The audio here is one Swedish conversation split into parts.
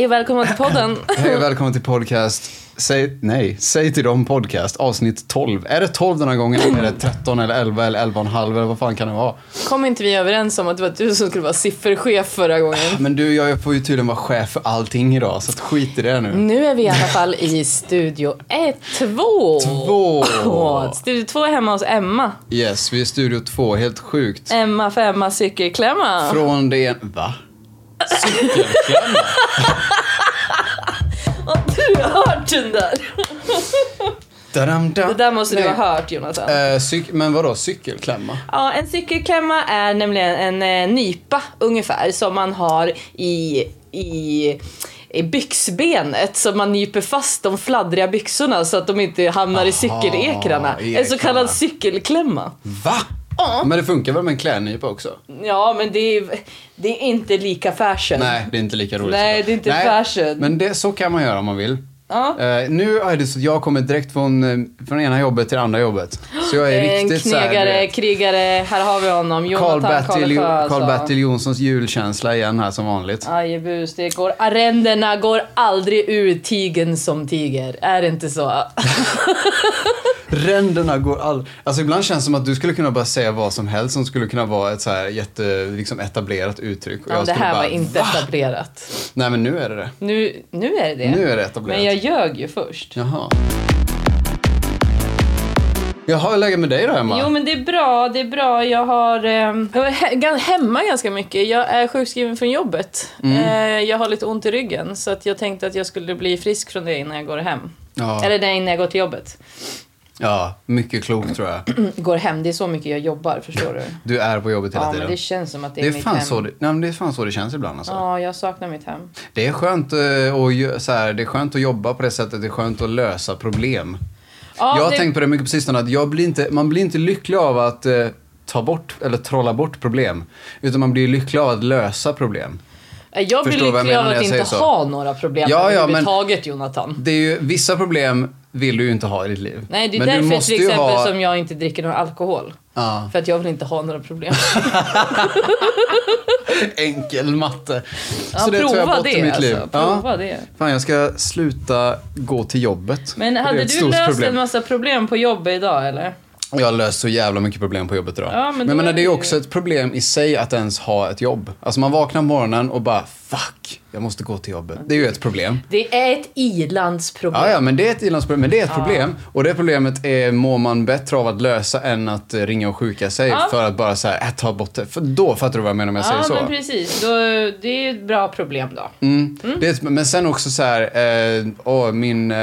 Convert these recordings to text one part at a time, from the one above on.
Hej och välkommen till podden. Hej och välkommen till podcast. Säg, nej, säg till dem podcast, avsnitt 12. Är det 12 den här gången eller är det 13 eller 11 eller 11,5 eller vad fan kan det vara? Kom inte vi överens om att det var du som skulle vara sifferchef förra gången? Men du, jag får ju tydligen vara chef för allting idag, så skit i det nu. Nu är vi i alla fall i studio 1, 2. Två. Studio 2 är hemma hos Emma. Yes, vi är i studio 2, helt sjukt. Emma för Emma cykelklämma. Från det... Va? Cykelklämma? Har du hört den där? Dadam, da. Det där måste du ha hört Jonathan. Eh, cyk- men vadå, cykelklämma? Ja, en cykelklämma är nämligen en eh, nypa ungefär som man har i, i, i byxbenet så man nyper fast de fladdriga byxorna så att de inte hamnar i cykelekrarna. En så ekrarna. kallad cykelklämma. Va? Men det funkar väl med en klädnypa också? Ja, men det är, det är inte lika fashion. Nej, det är inte lika roligt. Nej, det är inte fashion. Men det, så kan man göra om man vill. Ja. Eh, nu är det så att jag kommer direkt från, eh, från ena jobbet till andra jobbet. Så jag är En riktigt så här, knegare, du vet, krigare, här har vi honom. Carl Jonathan Bertil, Karlsjö. Carl alltså. Bertil Jonssons julkänsla igen här som vanligt. Ajebus, det går, arrendena går aldrig ur tigen som tiger. Är det inte så? Ränderna går all... Alltså ibland känns det som att du skulle kunna bara säga vad som helst som skulle kunna vara ett så här jätte, liksom etablerat uttryck. Och Ja, jag det här bara, var inte "Va?" etablerat. Nej men nu är det det. Nu, nu är det det. Nu är det etablerat. Men jag ljög ju först. Jaha. Jaha, hur läget med dig då Emma? Jo men det är bra, det är bra. Jag har eh, jag är he- hemma ganska mycket. Jag är sjukskriven från jobbet. Mm. Eh, jag har lite ont i ryggen så att jag tänkte att jag skulle bli frisk från det innan jag går hem. Ja. Eller nej, innan jag går till jobbet. Ja, mycket klokt tror jag. Går hem, det är så mycket jag jobbar förstår du. Du är på jobbet hela Ja tiden. men det känns som att det är, Det är, mitt fan hem. så det, nej, men det är fan så det känns ibland alltså. Ja, jag saknar mitt hem. Det är skönt, eh, gö- så här, det är skönt att jobba på det sättet, det är skönt att lösa problem. Ja, jag har det- tänkt på det mycket på sistone, att jag blir inte, man blir inte lycklig av att eh, ta bort eller trolla bort problem. Utan man blir lycklig av att lösa problem. Jag blir Förstår jag lycklig av att jag inte så. ha några problem Ja, ja, överhuvudtaget Jonathan. Det är ju, vissa problem vill du ju inte ha i ditt liv. Nej, det är Men därför måste till exempel ha- som jag inte dricker någon alkohol. Ja. För att jag vill inte ha några problem. Enkel matte. Ja, så det tar jag prova bort det i mitt alltså. liv. Prova Ja. det. Fan, jag ska sluta gå till jobbet. Men hade du löst problem. en massa problem på jobbet idag eller? Jag har löst så jävla mycket problem på jobbet idag. Ja, men men är det är ju också ett problem i sig att ens ha ett jobb. Alltså man vaknar på morgonen och bara fuck, jag måste gå till jobbet. Det är ju ett problem. Det är ett ilandsproblem. Ja, ja, men det är ett ilandsproblem. Men det är ett problem. Och det problemet är, mår man bättre av att lösa än att ringa och sjuka sig Ja. för att bara så här, äh, ta bort det. För då fattar du vad jag menar om jag säger Ja, så. men precis. Då, det är ett bra problem då. Mm. Det är, ett- men sen också så här, eh, åh, min eh,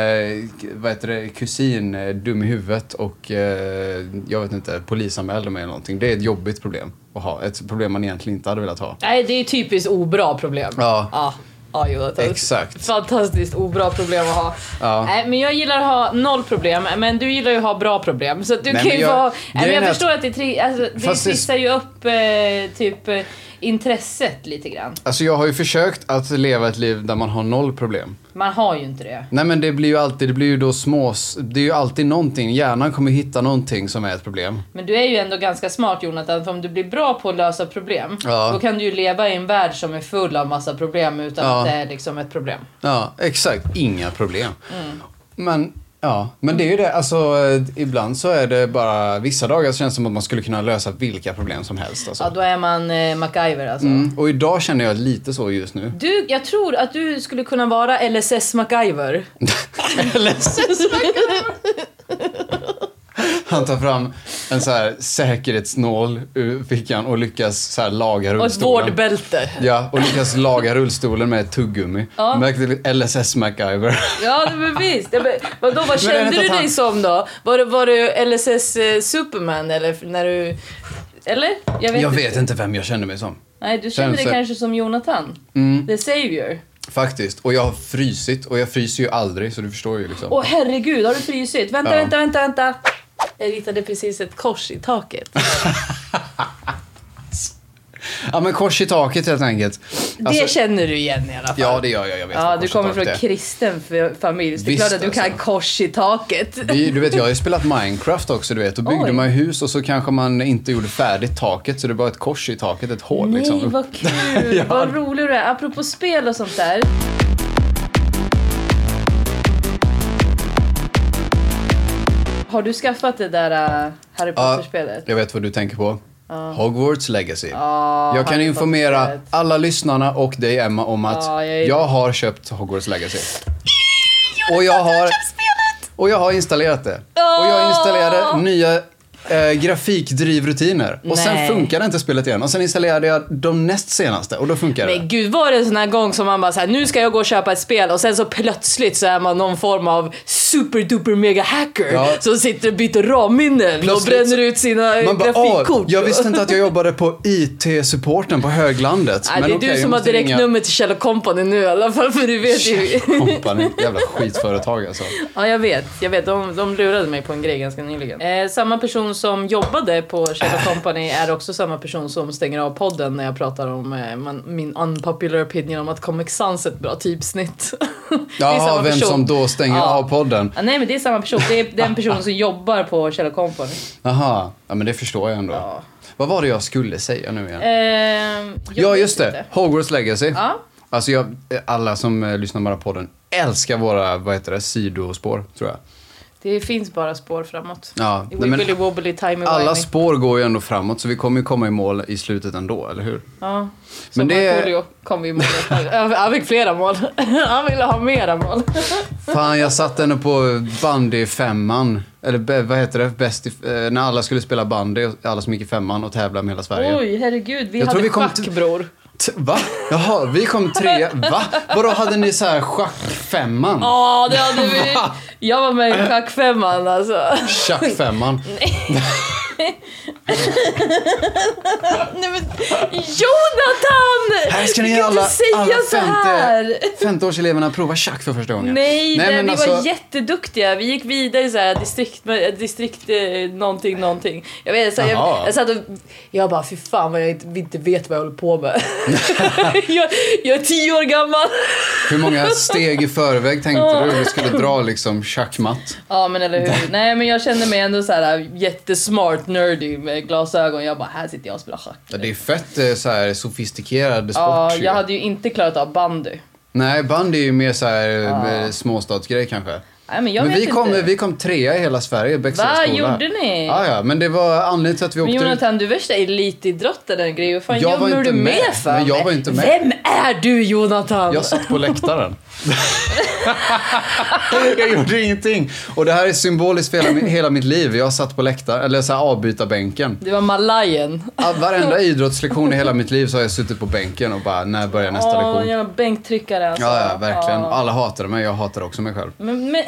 vad heter det, kusin är dum i huvudet och eh, jag vet inte, polisanmälde mig eller någonting. Det är ett jobbigt problem att ha. Ett problem man egentligen inte hade velat ha. Nej, det är typiskt obra problem. Ja. Ja, ja Jonathan. Exakt. Fantastiskt obra problem att ha. Ja. Nej, men jag gillar att ha noll problem, men du gillar ju att ha bra problem. Så att du Nej, kan ju jag- vara... Nej, men jag förstår att det, tri... alltså, det- trissar ju upp eh, typ eh, intresset lite grann. Alltså jag har ju försökt att leva ett liv där man har noll problem. Man har ju inte det. Nej men det blir ju alltid, det blir ju då små, det är ju alltid någonting, hjärnan kommer hitta någonting som är ett problem. Men du är ju ändå ganska smart Jonathan, för om du blir bra på att lösa problem, Ja. då kan du ju leva i en värld som är full av massa problem utan Ja. att det är liksom ett problem. Ja, exakt. Inga problem. Mm. Men, ja. Men det är ju det, alltså eh, ibland så är det bara, vissa dagar så känns det som att man skulle kunna lösa vilka problem som helst. Alltså. Ja, då är man eh, MacGyver alltså. Mm. Och idag känner jag lite så just nu. Du, jag tror att du skulle kunna vara LSS MacGyver. Han tar fram en så här säkerhetsnål ur fickan och lyckas så här laga Och ett rullstolen. vårdbälte. Ja, och lyckas laga rullstolen med ett tuggummi. Ja. Märkte LSS MacGyver. Ja, men visst. Ja, men, vadå, vad kände inte du han- dig som då? Var, var du LSS eh, Superman eller när du... Eller? Jag vet, Jag vet inte vem jag känner mig som. Nej, du kände dig Känns- kanske som Jonathan. Mm. The Savior. Faktiskt. Och jag har frysit och jag fryser ju aldrig så du förstår ju liksom. Åh herregud, har du frysit? Vänta, Ja. vänta, vänta, vänta. Jag ritade precis ett kors i taket. Ja men kors i taket helt enkelt. Alltså, det känner du igen i alla fall. Ja det gör jag, jag vet Ja, du kommer från är. kristen familj, så det är klart att du kan alltså. kors i taket. Vi, du vet, jag har ju spelat Minecraft också, du vet. Då byggde Oj. man hus och så kanske man inte gjorde färdigt taket så det var ett kors i taket, ett hål Nej, liksom. vad kul! Ja. Vad rolig du är. Apropå spel och sånt där. Har du skaffat det där äh, Harry Ja, Potter-spelet? jag vet vad du tänker på. Hogwarts Legacy. Ja, jag kan Harry informera alla lyssnarna och dig Emma om att Ja, jag jag har köpt Hogwarts Legacy. Och jag har, och jag har installerat det. Och jag installerade nya eh, grafikdrivrutiner. Och sen Nej. funkade inte spelet igen. Och sen installerade jag de näst senaste och då funkar det. Men gud var det en sån här gång som man bara såhär, nu ska jag gå och köpa ett spel och sen så plötsligt så är man någon form av super duper mega hacker Ja. som sitter och byter RAM-minnen och Plötsligt bränner ut sina Man bara, grafikkort. "Åh, jag visste inte att jag jobbade på IT-supporten på höglandet. Nej, det är okej, du jag som har måste ringa direktnummer till Kjell Company nu i alla fall för du vet ju. Company. Jävla skitföretag alltså. Ja, jag vet. Jag vet. De, de lurade mig på en grej ganska nyligen. Eh, samma person som jobbade på Shell Company är också samma person som stänger av podden när jag pratar om eh, min unpopular opinion om att Comic Sans är ett bra typsnitt. Jaha, vem person. som då stänger Ja. av podden. Ah, nej men det är samma person. Det är den personen som jobbar på Shell Company. Jaha, ja men det förstår jag ändå. Ja. Vad var det jag skulle säga nu igen? Eh, ja, just det. inte. Hogwarts Legacy. Ja. Alltså jag, alla som eh, lyssnar på den podden älskar våra, vad heter det, sidospår, tror jag. Det finns bara spår framåt. Ja, nej, men wobbly timey alla spår går ju ändå framåt så vi kommer ju komma i mål i slutet ändå, eller hur? Ja. Men Som det- Markoolio kom vi i mål. Han fick flera mål. Han ville ha mera mål. Fan, jag satt ändå på bandy femman. Eller vad heter det? Bäst i, eh, när alla skulle spela bandy, alla som gick i femman och tävla med hela Sverige. Oj, herregud. Vi Jag hade schack, bror. Va? Jaha, vi kom tre. Va? Vadå, hade ni så här schackfemman? Ja, det hade vi. Jag var med i schackfemman alltså. Schackfemman? Nej men Jonathan! Här ska ni kan alla, inte säga alla så här. femteårseleverna prova schack för första gången. Nej, nej men vi alltså- var jätteduktiga. Vi gick vidare i så här distrikt, distrikt eh, någonting, någonting. Jag vet, så här, jag, jag satt och, jag bara, fy fan vad jag inte, inte vet vad jag håller på med. jag, jag är tio år gammal. Hur många steg i förväg tänkte du du skulle dra liksom schackmatt? Ja men eller hur. Nej men jag kände mig ändå så här jättesmart nerdy med glasögon. Jag bara, här sitter jag och spelar schack. Ja, det är fett eh, så här sofistikerad sport Ja, jag hade ju inte klarat av bandy. Nej, bandy är ju mer så här eh, småstadsgrej kanske. Nej men jag men vet vi kom, inte. vi kom trea i hela Sverige, Bäckstedts Va, skola. gjorde ni? Ja, ja, men det var anledningen till att vi Men åkte ut. Jonathan, du är värsta elitidrottaren grej. Vad fan Jag var inte du med, med, för? men jag var inte med. Vem är du Jonathan? Jag satt på läktaren. jag gjorde ingenting. Och det här är symboliskt för hela, hela mitt liv. Jag satt på läktaren, eller så här avbytarbänken. Du var malajen. Ja, Varenda idrottslektion i hela mitt liv så har jag suttit på bänken och bara, när börjar nästa Åh, lektion? jävla bänktryckare alltså. Ja, ja, verkligen. Ja. Alla hatade mig, jag hatade också mig själv. Men, men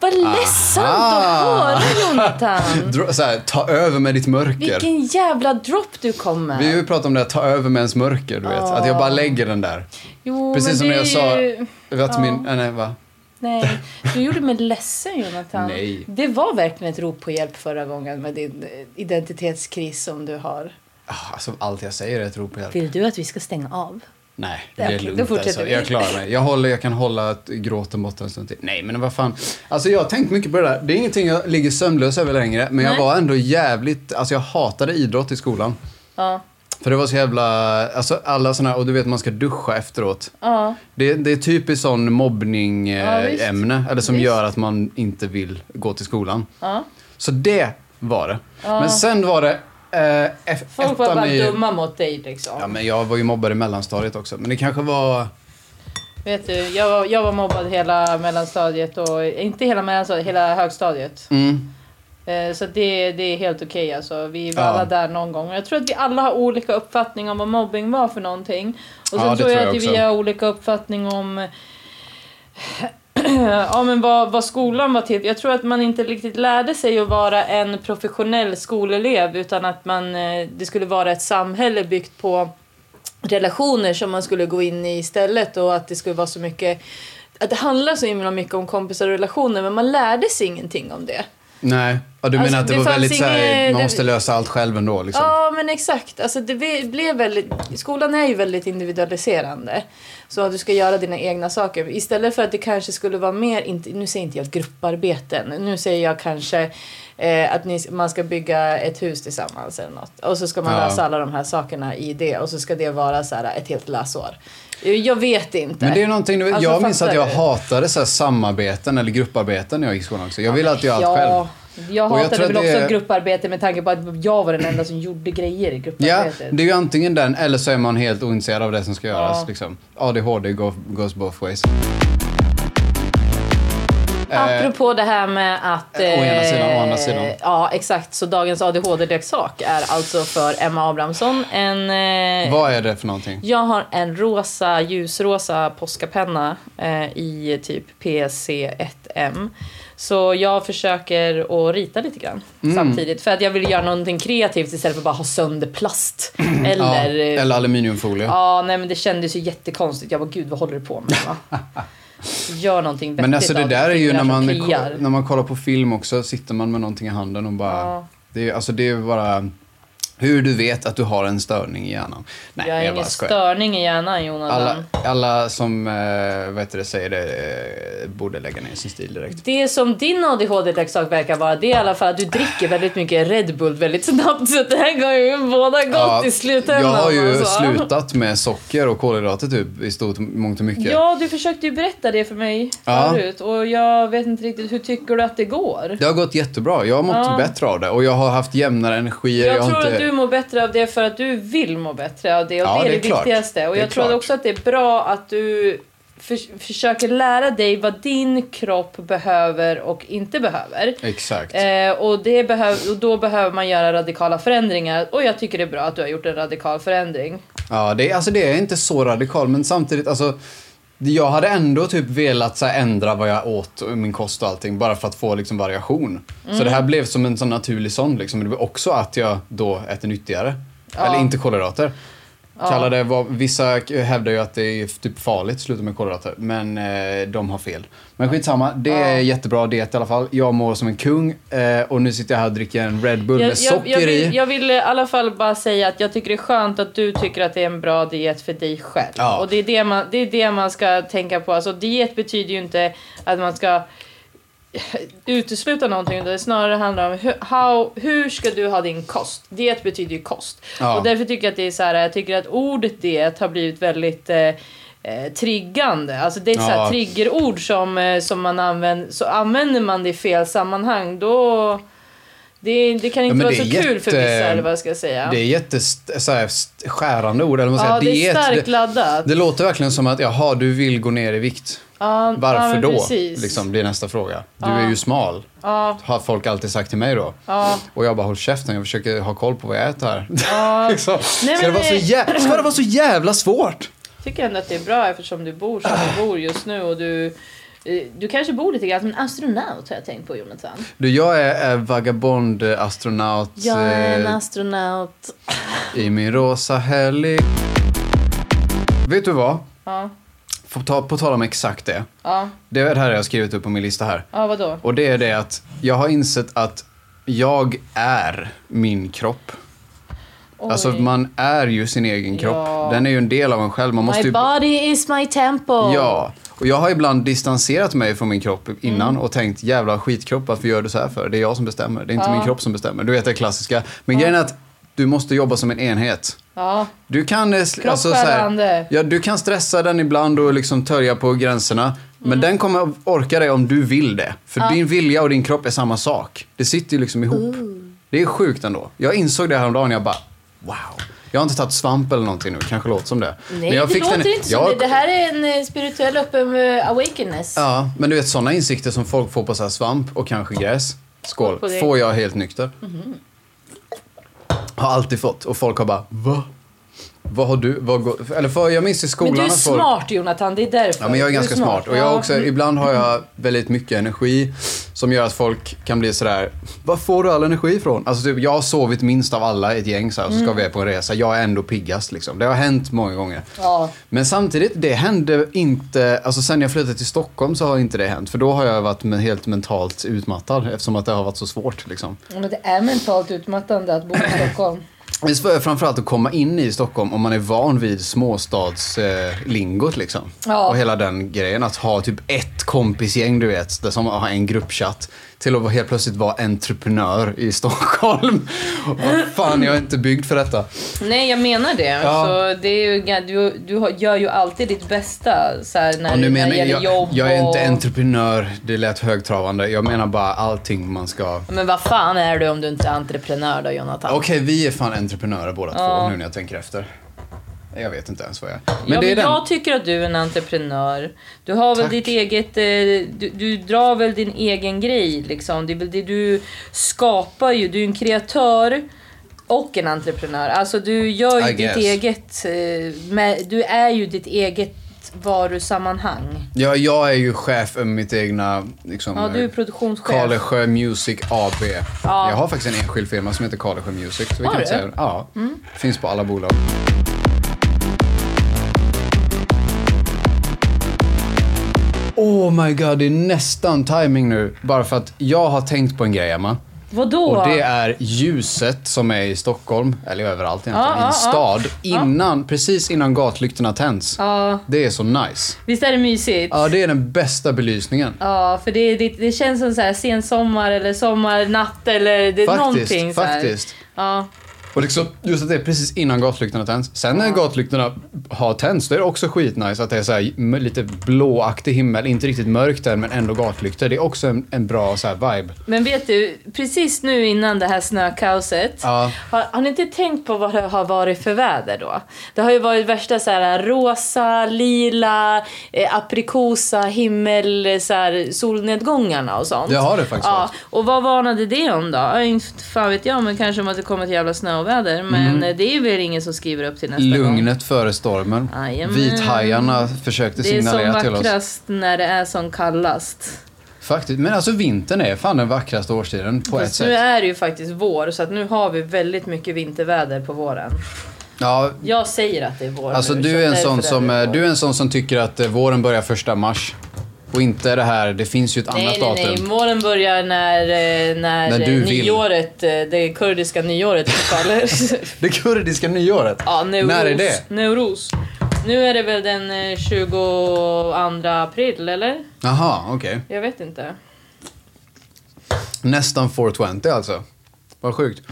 vad ledsamt att höra Jonathan. Så här, ta över med ditt mörker. Vilken jävla drop du kom med. Vi har ju pratat om det, att ta över med ens mörker, du vet. Att jag bara lägger den där. Jo, Precis som när jag sa, ju- att min, äh, nej, va? Nej, du gjorde mig ledsen Jonathan. Nej. Det var verkligen ett rop på hjälp förra gången med din identitetskris som du har. Ah, Alltså, allt jag säger är ett rop på hjälp. Vill du att vi ska stänga av? Nej, Det är okej, då lugnt fortsätter alltså. vi. Jag klarar mig. Jag, håller, jag kan hålla gråten borta en stund till. Nej, men vad fan. Alltså jag har tänkt mycket på det där. Det är ingenting jag ligger sömnlös över längre. Men jag Nej. var ändå jävligt, alltså jag hatade idrott i skolan. Ja. För det var så jävla, alltså alla här, och du vet man ska duscha efteråt. Ja. Det, det är typiskt sån mobbning Ja, eh, eller som Visst. gör att man inte vill gå till skolan. ja. Så det var det. Men sen var det eh, F- Folk var bara i... dumma mot dig liksom. Ja, men jag var ju mobbad i mellanstadiet också. Men det kanske var... Vet du, jag var, jag var mobbad hela mellanstadiet och inte hela mellanstadiet, hela högstadiet. Mm. Eh, Så det, det är helt okej alltså. Vi var Ja. alla där någon gång. Jag tror att vi alla har olika uppfattning om vad mobbing var för någonting. Och sen Ja, tror jag, jag att vi har olika uppfattning om Eh, ja, men vad, vad skolan var till. Jag tror att man inte riktigt lärde sig att vara en professionell skolelev utan att man, eh, det skulle vara ett samhälle byggt på relationer som man skulle gå in i istället och att det skulle vara så mycket att det handlar så himla mycket om kompisar och relationer men man lärde sig ingenting om det. Nej. Ja, du Alltså, menar att det, det var väldigt så här, inget- man måste lösa allt själv ändå liksom? Ja, men exakt. Alltså det blev väldigt, skolan är ju väldigt individualiserande. Så att du ska göra dina egna saker. Istället för att det kanske skulle vara mer, inte, nu säger inte jag grupparbeten, nu säger jag kanske eh, att ni, man ska bygga ett hus tillsammans eller något. Och så ska man Ja. lösa alla de här sakerna i det och så ska det vara så här ett helt läsår. Jag vet inte. Men det är någonting, Alltså, jag minns att jag du? hatade så här samarbeten eller grupparbeten när jag gick i skolan också. Jag ville alltid göra allt ja, själv. Jag jag hatade tror väl det också är- grupparbete med tanke på att jag var den enda som gjorde grejer i Ja, grupparbetet. det är ju antingen den eller så är man helt ointresserad av det som ska göras. Ja. Liksom. ADHD go- goes both ways. Eh, Apropå det här med att... å ena sidan, å andra eh, sidan. Ja, exakt. Så dagens ADHD-leksak är alltså för Emma Abrahamsson en... eh, vad är det för någonting? Jag har en rosa, ljusrosa Posca-penna eh, i typ PC1M. Så jag försöker att rita lite grann Mm. samtidigt. För att jag vill göra någonting kreativt istället för att bara ha sönder plast. Eller... ja, eh, eller aluminiumfolie. Ja, nej men det kändes ju jättekonstigt. Jag bara, gud vad håller du på med? Gör någonting vettigt Men alltså det där är ju när man, när man kollar på film också, sitter man med någonting i handen och bara... Ja. Det, är, alltså det är bara hur du vet att du har en störning i hjärnan. Nej, Jag har jag ingen störning i hjärnan, Jonathan. Alla, alla som eh, heter det, säger det eh, borde lägga ner sin stil direkt. Det som din ADHD-leksak verkar vara, det är i alla fall att du dricker väldigt mycket Red Bull väldigt snabbt. Så det här går ju båda gott i slutändan. jag har ju alltså. slutat med socker och kolhydrater typ i stort mångt och mycket. Ja, du försökte ju berätta det för mig Ja. förut. Och jag vet inte riktigt, hur tycker du att det går? Det har gått jättebra. Jag har mått Ja. bättre av det och jag har haft jämnare energier. Jag har tror inte... att du mår bättre av det för att du vill må bättre av det. Och Ja, det är det det, är viktigaste. Och jag tror klart. också att det är bra att du för, försöker lära dig vad din kropp behöver och inte behöver. Exakt. Eh, och, det behöv, och då behöver man göra radikala förändringar. Och jag tycker det är bra att du har gjort en radikal förändring. Ja, det, alltså det är inte så radikal, men samtidigt, alltså. Jag hade ändå typ velat så ändra vad jag åt och min kost och allting bara för att få liksom variation. Så Mm. det här blev som en sån naturlig sån liksom. Det blev också att jag då äter nyttigare. Ja. Eller inte kolhydrater. Kallar det vad, vissa hävdar ju att det är typ farligt att sluta med kolhydrater, men eh, de har fel. Men skitsamma, det är jättebra diet i alla fall. Jag mår som en kung eh, och nu sitter jag här och dricker en Red Bull med socker jag, i. vill, jag vill i alla fall bara säga att jag tycker det är skönt att du tycker att det är en bra diet för dig själv. Ja. Och det är det, man, det är det man ska tänka på. Alltså diet betyder ju inte att man ska utesluta någonting det snarare handlar om hur, how, hur ska du ha din kost? Diet betyder ju kost. Ja. Och därför tycker jag att det är så här, jag tycker att ordet diet har blivit väldigt eh, eh, triggande. Alltså det är ett så här Ja. triggerord som, eh, som man använder, så använder man det i fel sammanhang då det, det kan inte men vara så är kul för jätte- vissa eller vad jag ska säga. Det är jätteskärande ord, eller vad man ja, säger. det är starkt det, laddat. det låter verkligen som att, jaha, du vill gå ner i vikt. Ja, ja, Varför men då? Precis. Liksom, blir nästa fråga. Du Ja. är ju smal, Ja, har folk alltid sagt till mig då. ja, Och jag bara, håll käften, jag försöker ha koll på vad jag äter här. ja. liksom. Nej, Ska, det vara så det- jä- Ska det vara så jävla svårt? tycker ändå att det är bra eftersom du bor som du bor just nu och du eh, du kanske bor lite grann som en astronaut har jag tänkt på Jonathan. Du, jag är, är vagabond, eh, astronaut Jag är en eh, astronaut. i min rosa helg. Vet du vad? Ja, På, ta, på tal om exakt det. ja, Det är det här jag har skrivit upp på min lista här. ja vadå? Och det är det att jag har insett att jag är min kropp. Oj. Alltså man är ju sin egen kropp. Ja. Den är ju en del av en själv. Man måste My ju... body is my temple. Ja. Och jag har ibland distanserat mig från min kropp innan Mm. och tänkt jävla skitkropp, varför gör du så här för? Det är jag som bestämmer, det är inte Ja. min kropp som bestämmer. Du vet det klassiska. Men grejen är att du måste jobba som en enhet. Ja, Du kan, eh, alltså, här, ja, du kan stressa den ibland och liksom törja på gränserna. Men Mm. den kommer orka det om du vill det. För din vilja och din kropp är samma sak. Det sitter ju liksom ihop. Det är sjukt ändå. Jag insåg det häromdagen och jag bara, wow. Jag har inte tagit svamp eller någonting nu, kanske låter som det. nej det låter inte så. jag, Det, det här är en eh, spirituell öppen uh, awakeness. Ja, men du vet sådana insikter som folk får på så svamp och kanske gräs. Skål. Får jag helt nykter. Har alltid fått. Och folk har bara, va? Vad har du? Vad går, eller för, jag minns i skolan Men du är att folk... smart Jonathan, det är därför. Ja, men jag är Du ganska smart. Och jag också, ibland har jag väldigt mycket energi som gör att folk kan bli sådär, var får du all energi ifrån? Alltså typ, jag har sovit minst av alla i ett gäng så här, och så ska vi på en resa. Jag är ändå piggast liksom. Det har hänt många gånger. Ja. Men samtidigt, det hände inte, alltså sen jag flyttade till Stockholm så har inte det hänt. För då har jag varit helt mentalt utmattad eftersom att det har varit så svårt liksom. Men det är mentalt utmattande att bo i Stockholm. Det är svårt framförallt att komma in i Stockholm om man är van vid småstadslingot eh, lingot, liksom. Ja. Och hela den grejen. Att ha typ ett kompisgäng du vet, där som har en gruppchatt. Till att helt plötsligt vara entreprenör i Stockholm. Vad fan, jag är inte byggd för detta. Nej, jag menar det. Ja. Så det är ju, du, du gör ju alltid ditt bästa så här, när, Och nu när menar det gäller jag, jobb jag är inte och... entreprenör, det lät högtravande. Jag menar bara allting man ska... Men vad fan är du om du inte är entreprenör då, Jonathan? Okej, vi är fan entreprenörer båda Ja. två nu när jag tänker efter. Jag vet inte ens vad jag. Men ja, det är men den... jag tycker att du är en entreprenör. Du har väl Tack. ditt eget... Eh, du, du drar väl din egen grej liksom. Det är väl det du skapar ju. Du är en kreatör och en entreprenör. Alltså du gör ju I ditt guess. eget... Eh, med, du är ju ditt eget varusammanhang. Ja, jag är ju chef över mitt egna... Liksom, Ja, du är produktionschef. Karlesjö Music AB. Ja. Jag har faktiskt en enskild firma som heter Karlesjö Music. Så vi Har kan du? säga, ja, finns på alla bolag. Oh my god, det är nästan timing nu. Bara för att jag har tänkt på en grej, Emma. Vadå? Och det är ljuset som är i Stockholm, eller överallt egentligen, Ja, i en stad. Innan, precis innan gatlyktorna tänds. Det är så nice. visst är det mysigt? Ja, det är den bästa belysningen. Ja, för det, det, det känns som så här sensommar eller sommarnatt eller det, Faktiskt, någonting så här. faktiskt. Ja. Och liksom, just att det är precis innan gatlyktorna tänds. Sen när gatlyktorna har tänts, då är det också skitnice att det är så här, lite blåaktig himmel. Inte riktigt mörkt där, men ändå gatlyktor. Det är också en, en bra så här, vibe. Men vet du, precis nu innan det här snökaoset, Ja. har, har ni inte tänkt på vad det har varit för väder då? Det har ju varit värsta så här rosa, lila, eh, aprikosa, himmel, så här, solnedgångarna och sånt. Det har det faktiskt Ja, varit. och vad varnade det om då? Inte fan vet jag, men kanske om att det kommer ett jävla snöväder. Men eh, det är väl ingen som skriver upp till nästa gång. Mm. Lugnet före stormen. Vithajarna försökte Det är som signalera till oss. vackrast när det är som kallast. Faktiskt. Men alltså vintern är fan den vackraste årstiden på ett Fast nu sätt. är det ju faktiskt vår, så att nu har vi väldigt mycket vinterväder på våren. Ja, Jag säger att det är vår alltså nu, du är, en sån som, det vår. du är en sån som tycker att eh, våren börjar första mars. Och inte det här, det finns ju ett Nej, annat nej, datum. nej. Våren börjar när, eh, när, När du eh, vill. nyåret, eh, det kurdiska nyåret faller. Det kurdiska nyåret. ja, Newros. När är det? Newros. Nu är det väl den eh, 22 april, eller? Jaha, okej. Jag vet inte. Nästan 420 alltså. Vad sjukt.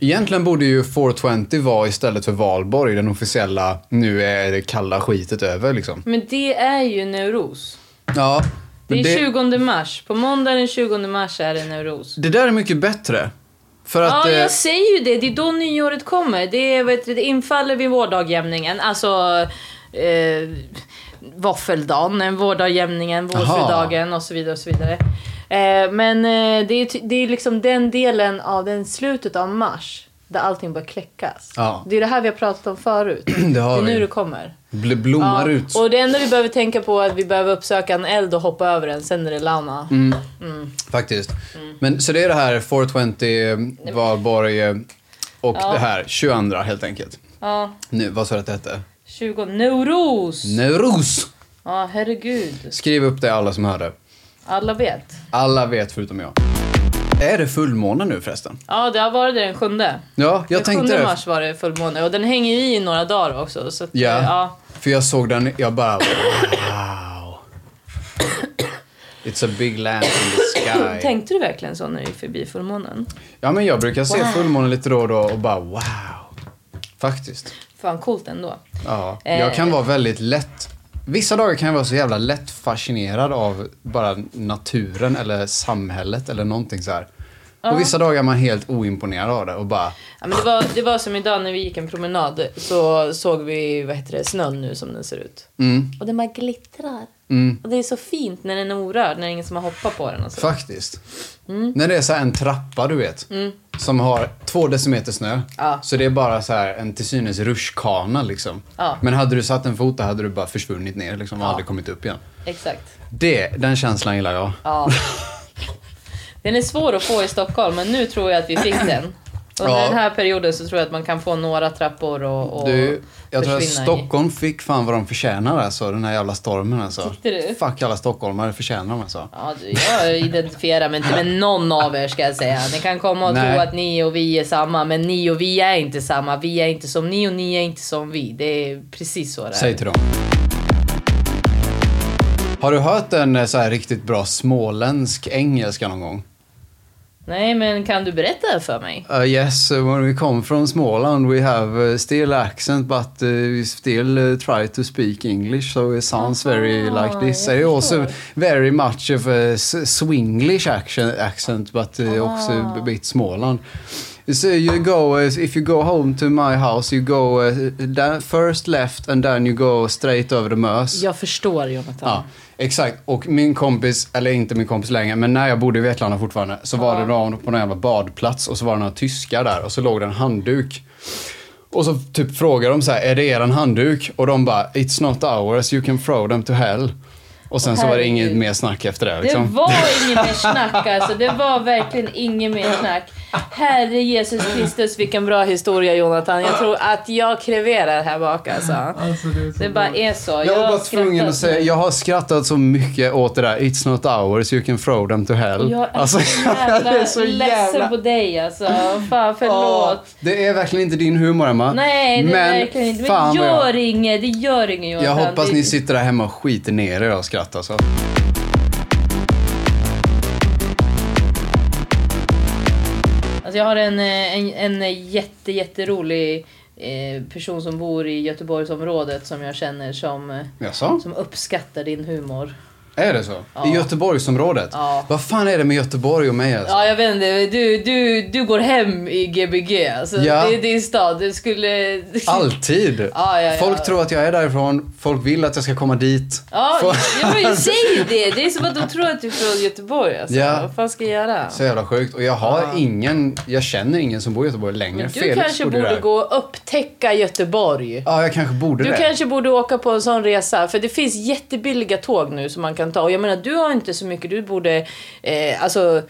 Egentligen borde ju 420 vara istället för valborg den officiella, nu är det kalla skitet över liksom. Men det är ju Newros. Ja, Det är det, 20 mars. På måndag den 20 mars är det Newros. det där är mycket bättre. För att... Ja, eh, jag säger ju det. Det är då nyåret kommer. Det, är, vet du, det infaller vid vårdagjämningen. Alltså... Eh, våffeldagen, vårdagjämningen, vårfrudagen och så vidare. och så vidare. Eh, men eh, det, är, det är liksom den delen av den slutet av mars där allting börjar kläckas. Ja. Det är det här vi har pratat om förut. Det har är vi. nu det kommer. bl- blommar ut. Och det enda vi behöver tänka på är att vi behöver uppsöka en eld och hoppa över den, sen är det launa. Mm. Faktiskt. Mm. Men så det är det här 420, eh, valborg eh, och Ja. det här 22 helt enkelt. Ja, Nu, vad sa du att det hette? 20... Neuros! Neuros! Ja, herregud. Skriv upp det alla som hörde. Alla vet. Alla vet förutom jag. Är det fullmåne nu förresten? Ja, det har varit det den sjunde. Ja, jag den tänkte sjunde det. mars var det fullmåne och den hänger ju i några dagar också. Så att, Ja. eh, ja. För jag såg den, jag bara wow. It's a big lamp in the sky. Tänkte du verkligen så när du gick förbi fullmånen? Ja men jag brukar se Wow. fullmånen lite då och då och bara wow. Faktiskt. Fan coolt ändå. Ja. Eh. Jag kan vara väldigt lätt. Vissa dagar kan jag vara så jävla lätt fascinerad av bara naturen eller samhället eller någonting så här. Och vissa dagar är man helt oimponerad av det och bara Ja, men det, var, det var som idag när vi gick en promenad så såg vi vad heter det, snön nu som den ser ut. mm, Och den bara glittrar. Mm. Och det är så fint när den är orörd, när det är ingen som har hoppat på den. Och så. Faktiskt. Mm. När det är så här en trappa, du vet. Som har två decimeter snö. Ja. Så det är bara så en till synes rutschkana liksom. Ja. Men hade du satt en fot där hade du bara försvunnit ner liksom och Ja. aldrig kommit upp igen. Exakt. Det, den känslan gillar jag. Ja. Den är svår att få i Stockholm, men nu tror jag att vi fick den. Under Ja. den här perioden så tror jag att man kan få några trappor och, och Du, jag tror att försvinna i. Stockholm fick fan vad de förtjänar alltså, den här jävla stormen alltså. Tyckte du? Fuck alla stockholmare förtjänar de alltså. Ja, du, jag identifierar mig inte med någon av er ska jag säga. Ni kan komma och Nej. tro att ni och vi är samma, men ni och vi är inte samma. Vi är inte som ni och ni är inte som vi. Det är precis så det är. Säg till dem. Har du hört en eh, så här riktigt bra småländsk engelska någon gång? Nej, men kan du berätta för mig? Uh, yes, uh, when we come from Småland we have uh, still accent but uh, we still uh, try to speak English so it sounds very Aha, like this. jag I also very much of a Swinglish accent, accent but uh, Ah. also a bit Småland. So you go, if you go home to my house you go first left and then you go straight over the Mös. Jag förstår, Jonathan. Ja, exakt. Och min kompis, eller inte min kompis längre, men när jag bodde i Vetlanda fortfarande så var det någon på någon jävla badplats och så var det några tyskar där och så låg det en handduk. Och så typ frågade de så här, är det er handduk? Och de bara, it's not ours, you can throw them to hell. Och sen så var det inget mer snack efter det. Det Liksom. var inget mer snack alltså. Det var verkligen inget mer snack. Herre Jesus Kristus, vilken bra historia Jonathan. Jag tror att jag kreverar här bak alltså. Det bara är så. Jag var bara tvungen att säga, jag har skrattat så mycket åt det där, it's not ours, you can throw them to hell. Jag är Alltså, så jävla det är så ledsen jävla... på dig alltså. Fan, förlåt. det är verkligen inte din humor Emma. Nej, det är Men verkligen inte. Men vad jag- gör inget, det gör inget Jag Jonathan. hoppas det... ni sitter där hemma och skiter ner er av skratt alltså. Alltså jag har en, eh, en, en jätte, jätterolig eh, person som bor i Göteborgsområdet som jag känner som, eh, Jaså? som uppskattar din humor. Är det så? Ja. I Göteborgsområdet? Ja. Vad fan är det med Göteborg och mig alltså? Ja, jag vet inte. Du, du, du går hem i Gbg. Alltså, Ja. Det är din stad. Du skulle... Alltid! Ja, ja. Folk tror att jag är därifrån, folk vill att jag ska komma dit. Ja, Folk- ja, men säg det. Det är som att de tror att du är från Göteborg. Alltså. Ja. Vad fan ska jag göra? Så jävla sjukt. Och jag har ingen, jag känner ingen som bor i Göteborg längre. Men du Felix kanske borde där. gå och upptäcka Göteborg. Ja, jag kanske borde Du det. kanske borde åka på en sån resa, för det finns jättebilliga tåg nu som man kan ta. Och jag menar, du har inte så mycket, du borde... Eh, alltså,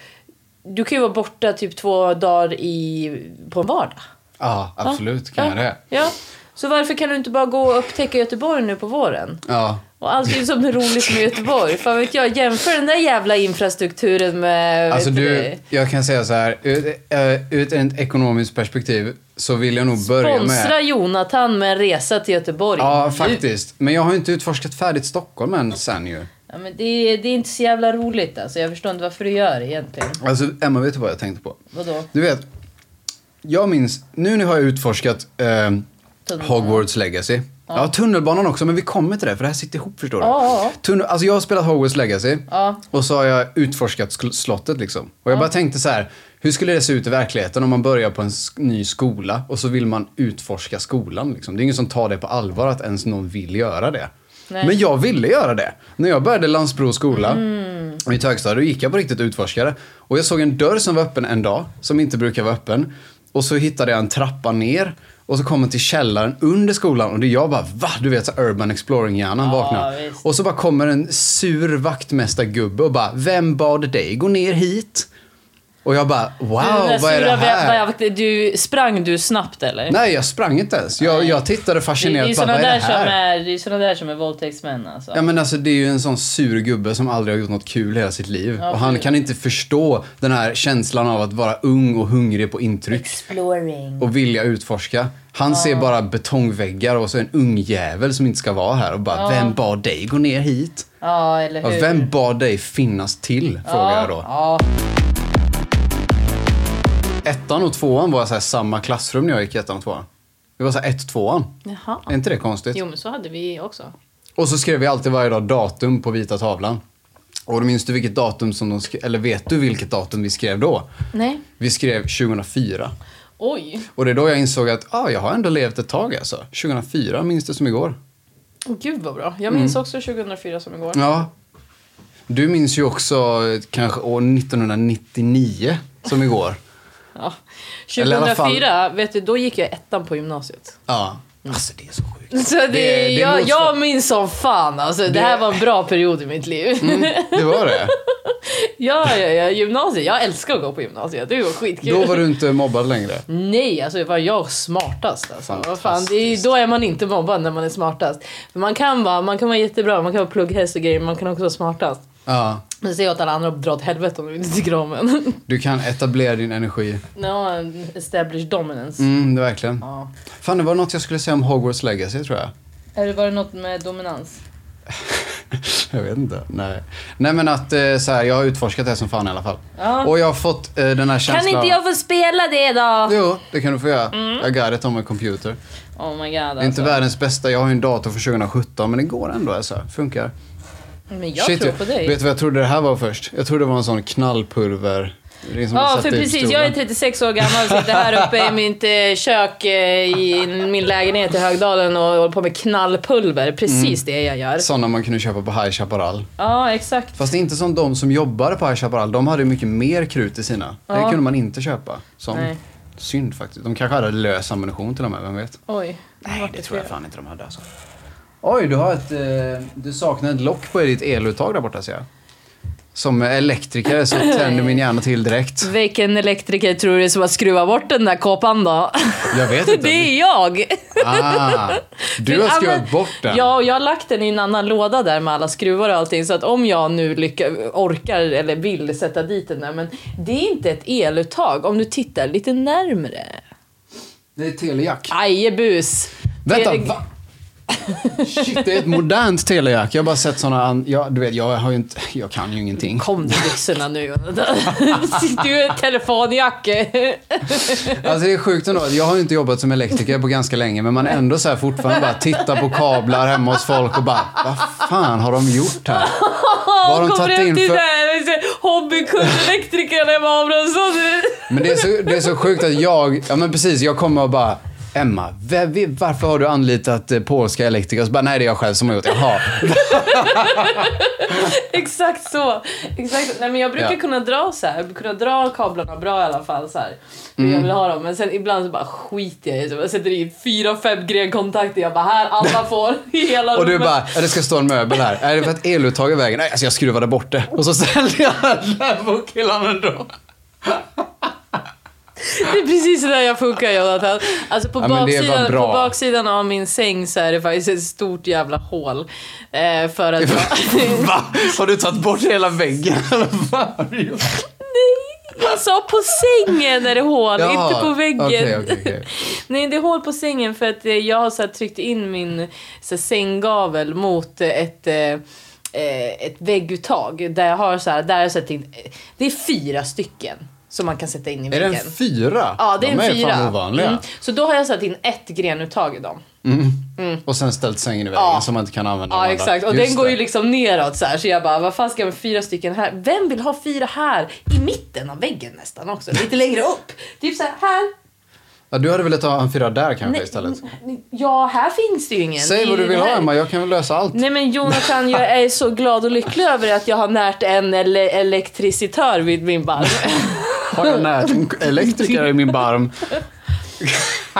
du kan ju vara borta typ två dagar i, på en vardag. Ja, absolut kan ja. jag det. Ja. Så varför kan du inte bara gå och upptäcka Göteborg nu på våren? Ja. Och allting som är roligt med Göteborg. Fan vet jag, jämför den där jävla infrastrukturen med... Alltså du, jag kan säga så här. Äh, ur ett ekonomiskt perspektiv så vill jag nog börja med... Sponsra Jonathan med en resa till Göteborg. Ja, Nu. faktiskt. Men jag har inte utforskat färdigt Stockholm än sen ju. Ja, men det, är- det är inte så jävla roligt alltså. Jag förstår inte varför du gör det egentligen. Alltså, Emma, vet du vad jag tänkte på? Vadå? Du vet, jag minns, nu när jag har utforskat eh. Hogwarts Legacy. Ja. tunnelbanan också, men vi kommer till det för det här sitter ihop förstår du. Ja, ja, ja. Tunnel, alltså jag har spelat Hogwarts Legacy Ja. och så har jag utforskat slottet liksom. Och jag bara tänkte så här, hur skulle det se ut i verkligheten om man börjar på en ny skola och så vill man utforska skolan liksom. Det är ingen som tar det på allvar att ens någon vill göra det. Nej. Men jag ville göra det. När jag började Landsbro skola Mm. i ett högstadie, då gick jag på riktigt och utforskade. Och jag såg en dörr som var öppen en dag, som inte brukar vara öppen. Och så hittade jag en trappa ner. Och så kom jag till källaren under skolan och det jag bara va? Du vet så urban exploring-hjärnan Ja, vaknar. visst. Och så bara kommer en sur vaktmästargubbe och bara Vem bad dig gå ner hit? Och jag bara wow, Du, vad är det sura här? du, sprang du snabbt eller? Nej, jag sprang inte ens. Jag, jag tittade det, det fascinerat är bara, vad är där det här? som är, det är såna där som är våldtäktsmän alltså. Ja men alltså det är ju en sån sur gubbe som aldrig har gjort något kul i hela sitt liv. Ja, och han kan inte förstå den här känslan av att vara ung och hungrig på intryck. Exploring. Och vilja utforska. Han ser bara betongväggar och så en ung jävel som inte ska vara här och bara Vem bad dig gå ner hit? Ja, eller hur? Och vem bad dig finnas till? Frågar ja, jag då. Ettan och tvåan var så här samma klassrum när jag gick i ettan och tvåan. Det var så här ett, tvåan. Jaha. Är inte det konstigt? Jo, men så hade vi också. Och så skrev vi alltid varje dag datum på vita tavlan. Och då minns du vilket datum som de skrev, eller vet du vilket datum vi skrev då? Nej. Vi skrev 2004. Oj. Och det är då jag insåg att ah, jag har ändå levt ett tag alltså. 2004 minns det som igår. Gud vad bra. Jag minns Mm. också 2004 som igår. Ja. Du minns ju också eh, kanske år 1999 som igår. Ja. Eller i alla 2004, vet du, då gick jag ettan på gymnasiet. Ja. Alltså det är så sjukt. Så det, Det- det jag, motsvar- jag minns som fan alltså. Det, Det- här var en bra period i mitt liv. Mm, det var det. ja, ja, ja, gymnasiet. Jag älskar att gå på gymnasiet. Det var skitkul. Då var du inte mobbad längre. Nej, alltså var jag smartast alltså. Vad fan, det är, då är man inte mobbad när man är smartast. För man kan vara, man kan vara jättebra, man kan vara plugghäst och grejer, man kan också vara smartast. Ja. Men säg åt alla andra att dra åt helvete om de inte tycker om en. Du kan etablera din energi. no, established dominance. Mm, det verkligen. Ja. Fan, det var något jag skulle säga om Hogwarts Legacy tror jag. Eller var det något med dominans? jag vet inte. Nej. Nej men att eh, så här, jag har utforskat det som fan i alla fall. Ja. Och jag har fått eh, den här känslan Kan inte jag få spela det då? Jo, det kan du få göra. Jag got it on my computer. Oh my god Det är alltså. inte världens bästa, jag har ju en dator för 2017 men det går ändå alltså. Funkar. Men jag Shit, tror på dig. Vet du vad jag trodde det här var först? Jag trodde det var en sån knallpulver. Det är som att Ja, för precis. Jag är 36 år gammal och sitter här uppe i mitt eh, kök eh, i min lägenhet i Högdalen och håller på med knallpulver. Precis det jag gör. Såna man kunde köpa på High Chaparral. Ja, exakt. Fast inte som de som jobbade på High Chaparral. De hade mycket mer krut i sina. Det Ja. kunde man inte köpa. Som Nej. synd faktiskt. De kanske hade lös ammunition till och med, vem vet? Oj. Nej, det tror jag fan inte de hade alltså. Oj, du har ett... Eh, du saknar ett lock på ditt eluttag där borta ser jag. Som elektriker så tänder min hjärna till direkt. Vilken elektriker tror du som har skruvat bort den där kåpan då? Jag vet inte. Det är jag! Ah, du har skruvat bort den. Ja, och jag har lagt den i en annan låda där med alla skruvar och allting. Så att om jag nu lycka, orkar eller vill sätta dit den där. Men det är inte ett eluttag om du tittar lite närmre. Det är telejack. Ajebus! Vänta, Tele- va? Shit, det är ett modernt telejack. Jag har bara sett såna... An- ja, du vet, jag har ju inte... Jag kan ju ingenting. Kom du byxorna nu Du är telefonjack. Alltså det är sjukt ändå. Jag har ju inte jobbat som elektriker på ganska länge, men man ändå så här fortfarande bara tittar på kablar hemma hos folk och bara, vad fan har de gjort här? Vad har de tagit in till för... för... hobbykundselektrikern Emma Abrahamsson. Men det är, så, det är så sjukt att jag, ja men precis, jag kommer och bara Emma, varför har du anlitat eh, polska elektriker? Så bara, nej det är jag själv som har gjort det. Jaha. Exakt så. Exakt. Nej, men jag brukar Ja. kunna dra så här, kunna dra kablarna bra i alla fall så här. Mm. jag vill ha dem. Men sen ibland så bara skiter jag i det. Jag sätter i fyra, fem grenkontakter. Jag bara här, alla får hela Och du bara, det ska stå en möbel här. Är det för att eluttag i vägen? Nej, alltså jag skruvade bort det. Och så ställde jag den där på killarna ändå. Det är precis så där jag funkar Jonathan. Alltså på, Ja, baksidan, på baksidan av min säng så är det faktiskt ett stort jävla hål. Eh, för att Va? Har du tagit bort hela väggen? Gjort? jag sa på sängen är det hål, Jaha, inte på väggen. okej, okej, okej. Nej, det är hål på sängen för att eh, jag har så här, tryckt in min så här, sänggavel mot ett, eh, eh, ett vägguttag. Där jag har så här, där jag in, eh, det är fyra stycken som man kan sätta in i Är det väggen. en fyra? Ja, det är De en är fyra. fan ovanliga. Mm. Så då har jag satt in ett grenuttag i dem. Och sen ställt sängen i väggen Ja. så man inte kan använda Ja exakt och Just den går det. ju liksom neråt så här så jag bara vad fan ska jag med fyra stycken här? Vem vill ha fyra här? I mitten av väggen nästan också, lite längre upp. Typ så här, här. Ja, du hade velat ha en fyra där kanske istället. n- Ja, här finns det ju ingen. Säg vad du vill ha. Emma, jag kan väl lösa allt. Nej men Jonathan, jag är så glad och lycklig över att jag har närt en ele- elektricitör vid min barm. Har jag närt en elektriker i min barm?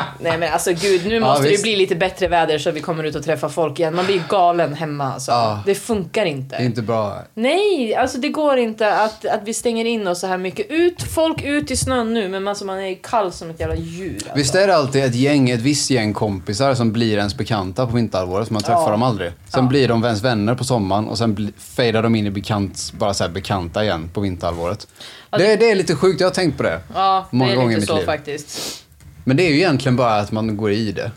Nej men alltså gud, nu Ja, måste det visst. bli lite bättre väder så vi kommer ut och träffar folk igen. Man blir galen hemma alltså. Ja. Det funkar inte. Det är inte bra. Nej, alltså det går inte att, att vi stänger in oss så här mycket. Ut, folk ut i snön nu, men alltså man är kall som ett jävla djur. Alltså. Visst är det alltid ett gäng, ett visst gäng kompisar som blir ens bekanta på vinterhalvåret, man träffar Ja. dem aldrig. Sen Ja. blir de ens vänner på sommaren och sen fejdar de in i bekant, bara så bekanta igen på vinterhalvåret. Ja, Det, det är lite sjukt, jag har tänkt på det. Ja, Många det är gånger i lite mitt så liv. faktiskt. Men det är ju egentligen bara att man går i det.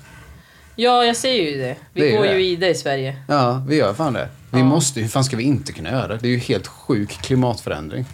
Ja, jag säger ju det. Vi Det går det. ju i det i Sverige. Ja, vi gör fan det. Vi Ja. måste hur fan ska vi inte kunna göra det? Det är ju helt sjuk klimatförändring.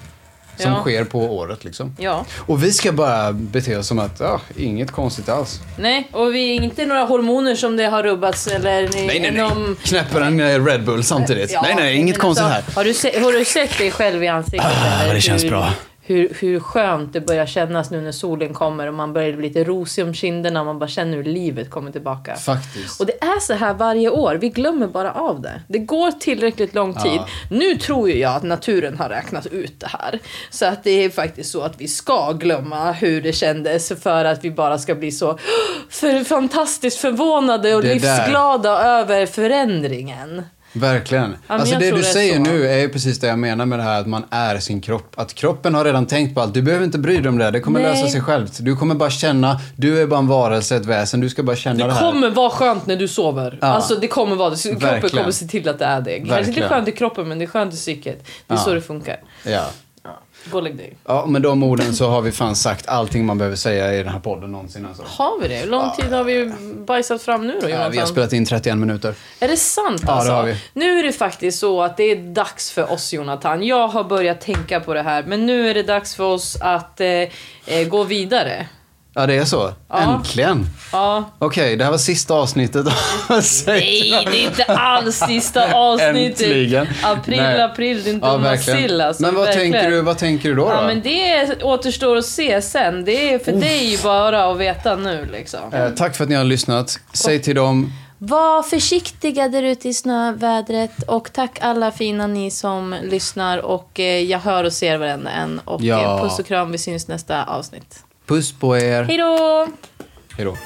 Som Ja. sker på året liksom. Ja. Och vi ska bara bete oss som att, ja, inget konstigt alls. Nej, och vi är inte några hormoner som det har rubbats eller Nej, nej, nej. någon... Knäpper en eh, Red Bull samtidigt. Ja, nej, nej, inget konstigt alltså, här. Har du, se, har du sett dig själv i ansiktet? Ah, eller det känns hur, bra. Hur, hur skönt det börjar kännas nu när solen kommer och man börjar bli lite rosig om kinderna och man bara känner hur livet kommer tillbaka. Faktiskt. Och det är så här varje år, vi glömmer bara av det. Det går tillräckligt lång tid. Ja. Nu tror ju jag att naturen har räknat ut det här. Så att det är faktiskt så att vi ska glömma hur det kändes för att vi bara ska bli så för fantastiskt förvånade och livsglada över förändringen. Verkligen. men alltså det du det säger så. nu är ju precis det jag menar med det här att man är sin kropp. Att kroppen har redan tänkt på allt. Du behöver inte bry dig om det. Det kommer Nej. lösa sig självt. Du kommer bara känna, du är bara en varelse, ett väsen. Du ska bara känna det, Det här. kommer vara skönt när du sover. Ja. Alltså det kommer vara det. Kroppen Verkligen. kommer se till att det är det. Kanske inte skönt i kroppen men det är skönt i psyket. Det är Ja. så det funkar. Ja. Bullig Day. Ja, med de orden så har vi fan sagt allting man behöver säga i den här podden någonsin. Alltså. Har vi det? Hur lång tid har vi bajsat fram nu då, Ja, Jonathan? vi har spelat in 31 minuter. Är det sant Ja, det alltså? har vi. Nu är det faktiskt så att det är dags för oss Jonathan. Jag har börjat tänka på det här, men nu är det dags för oss att eh, eh, gå vidare. Ja, det är så. Ja. Äntligen. Ja. Okej, det här var sista avsnittet av Nej, det är inte alls sista avsnittet. Äntligen. April, Nej. april, din Ja, dumma verkligen. sill alltså. Men vad verkligen. tänker, du, vad tänker du då? Ja, då? men det återstår att se sen. Det är för dig bara att veta nu liksom. Eh, tack för att ni har lyssnat. Säg till dem... Var försiktiga där ute i snövädret och tack alla fina ni som lyssnar och eh, jag hör och ser varenda en. Och Ja. eh, puss och kram, vi syns nästa avsnitt. Puss på er. Hej då! Hej då.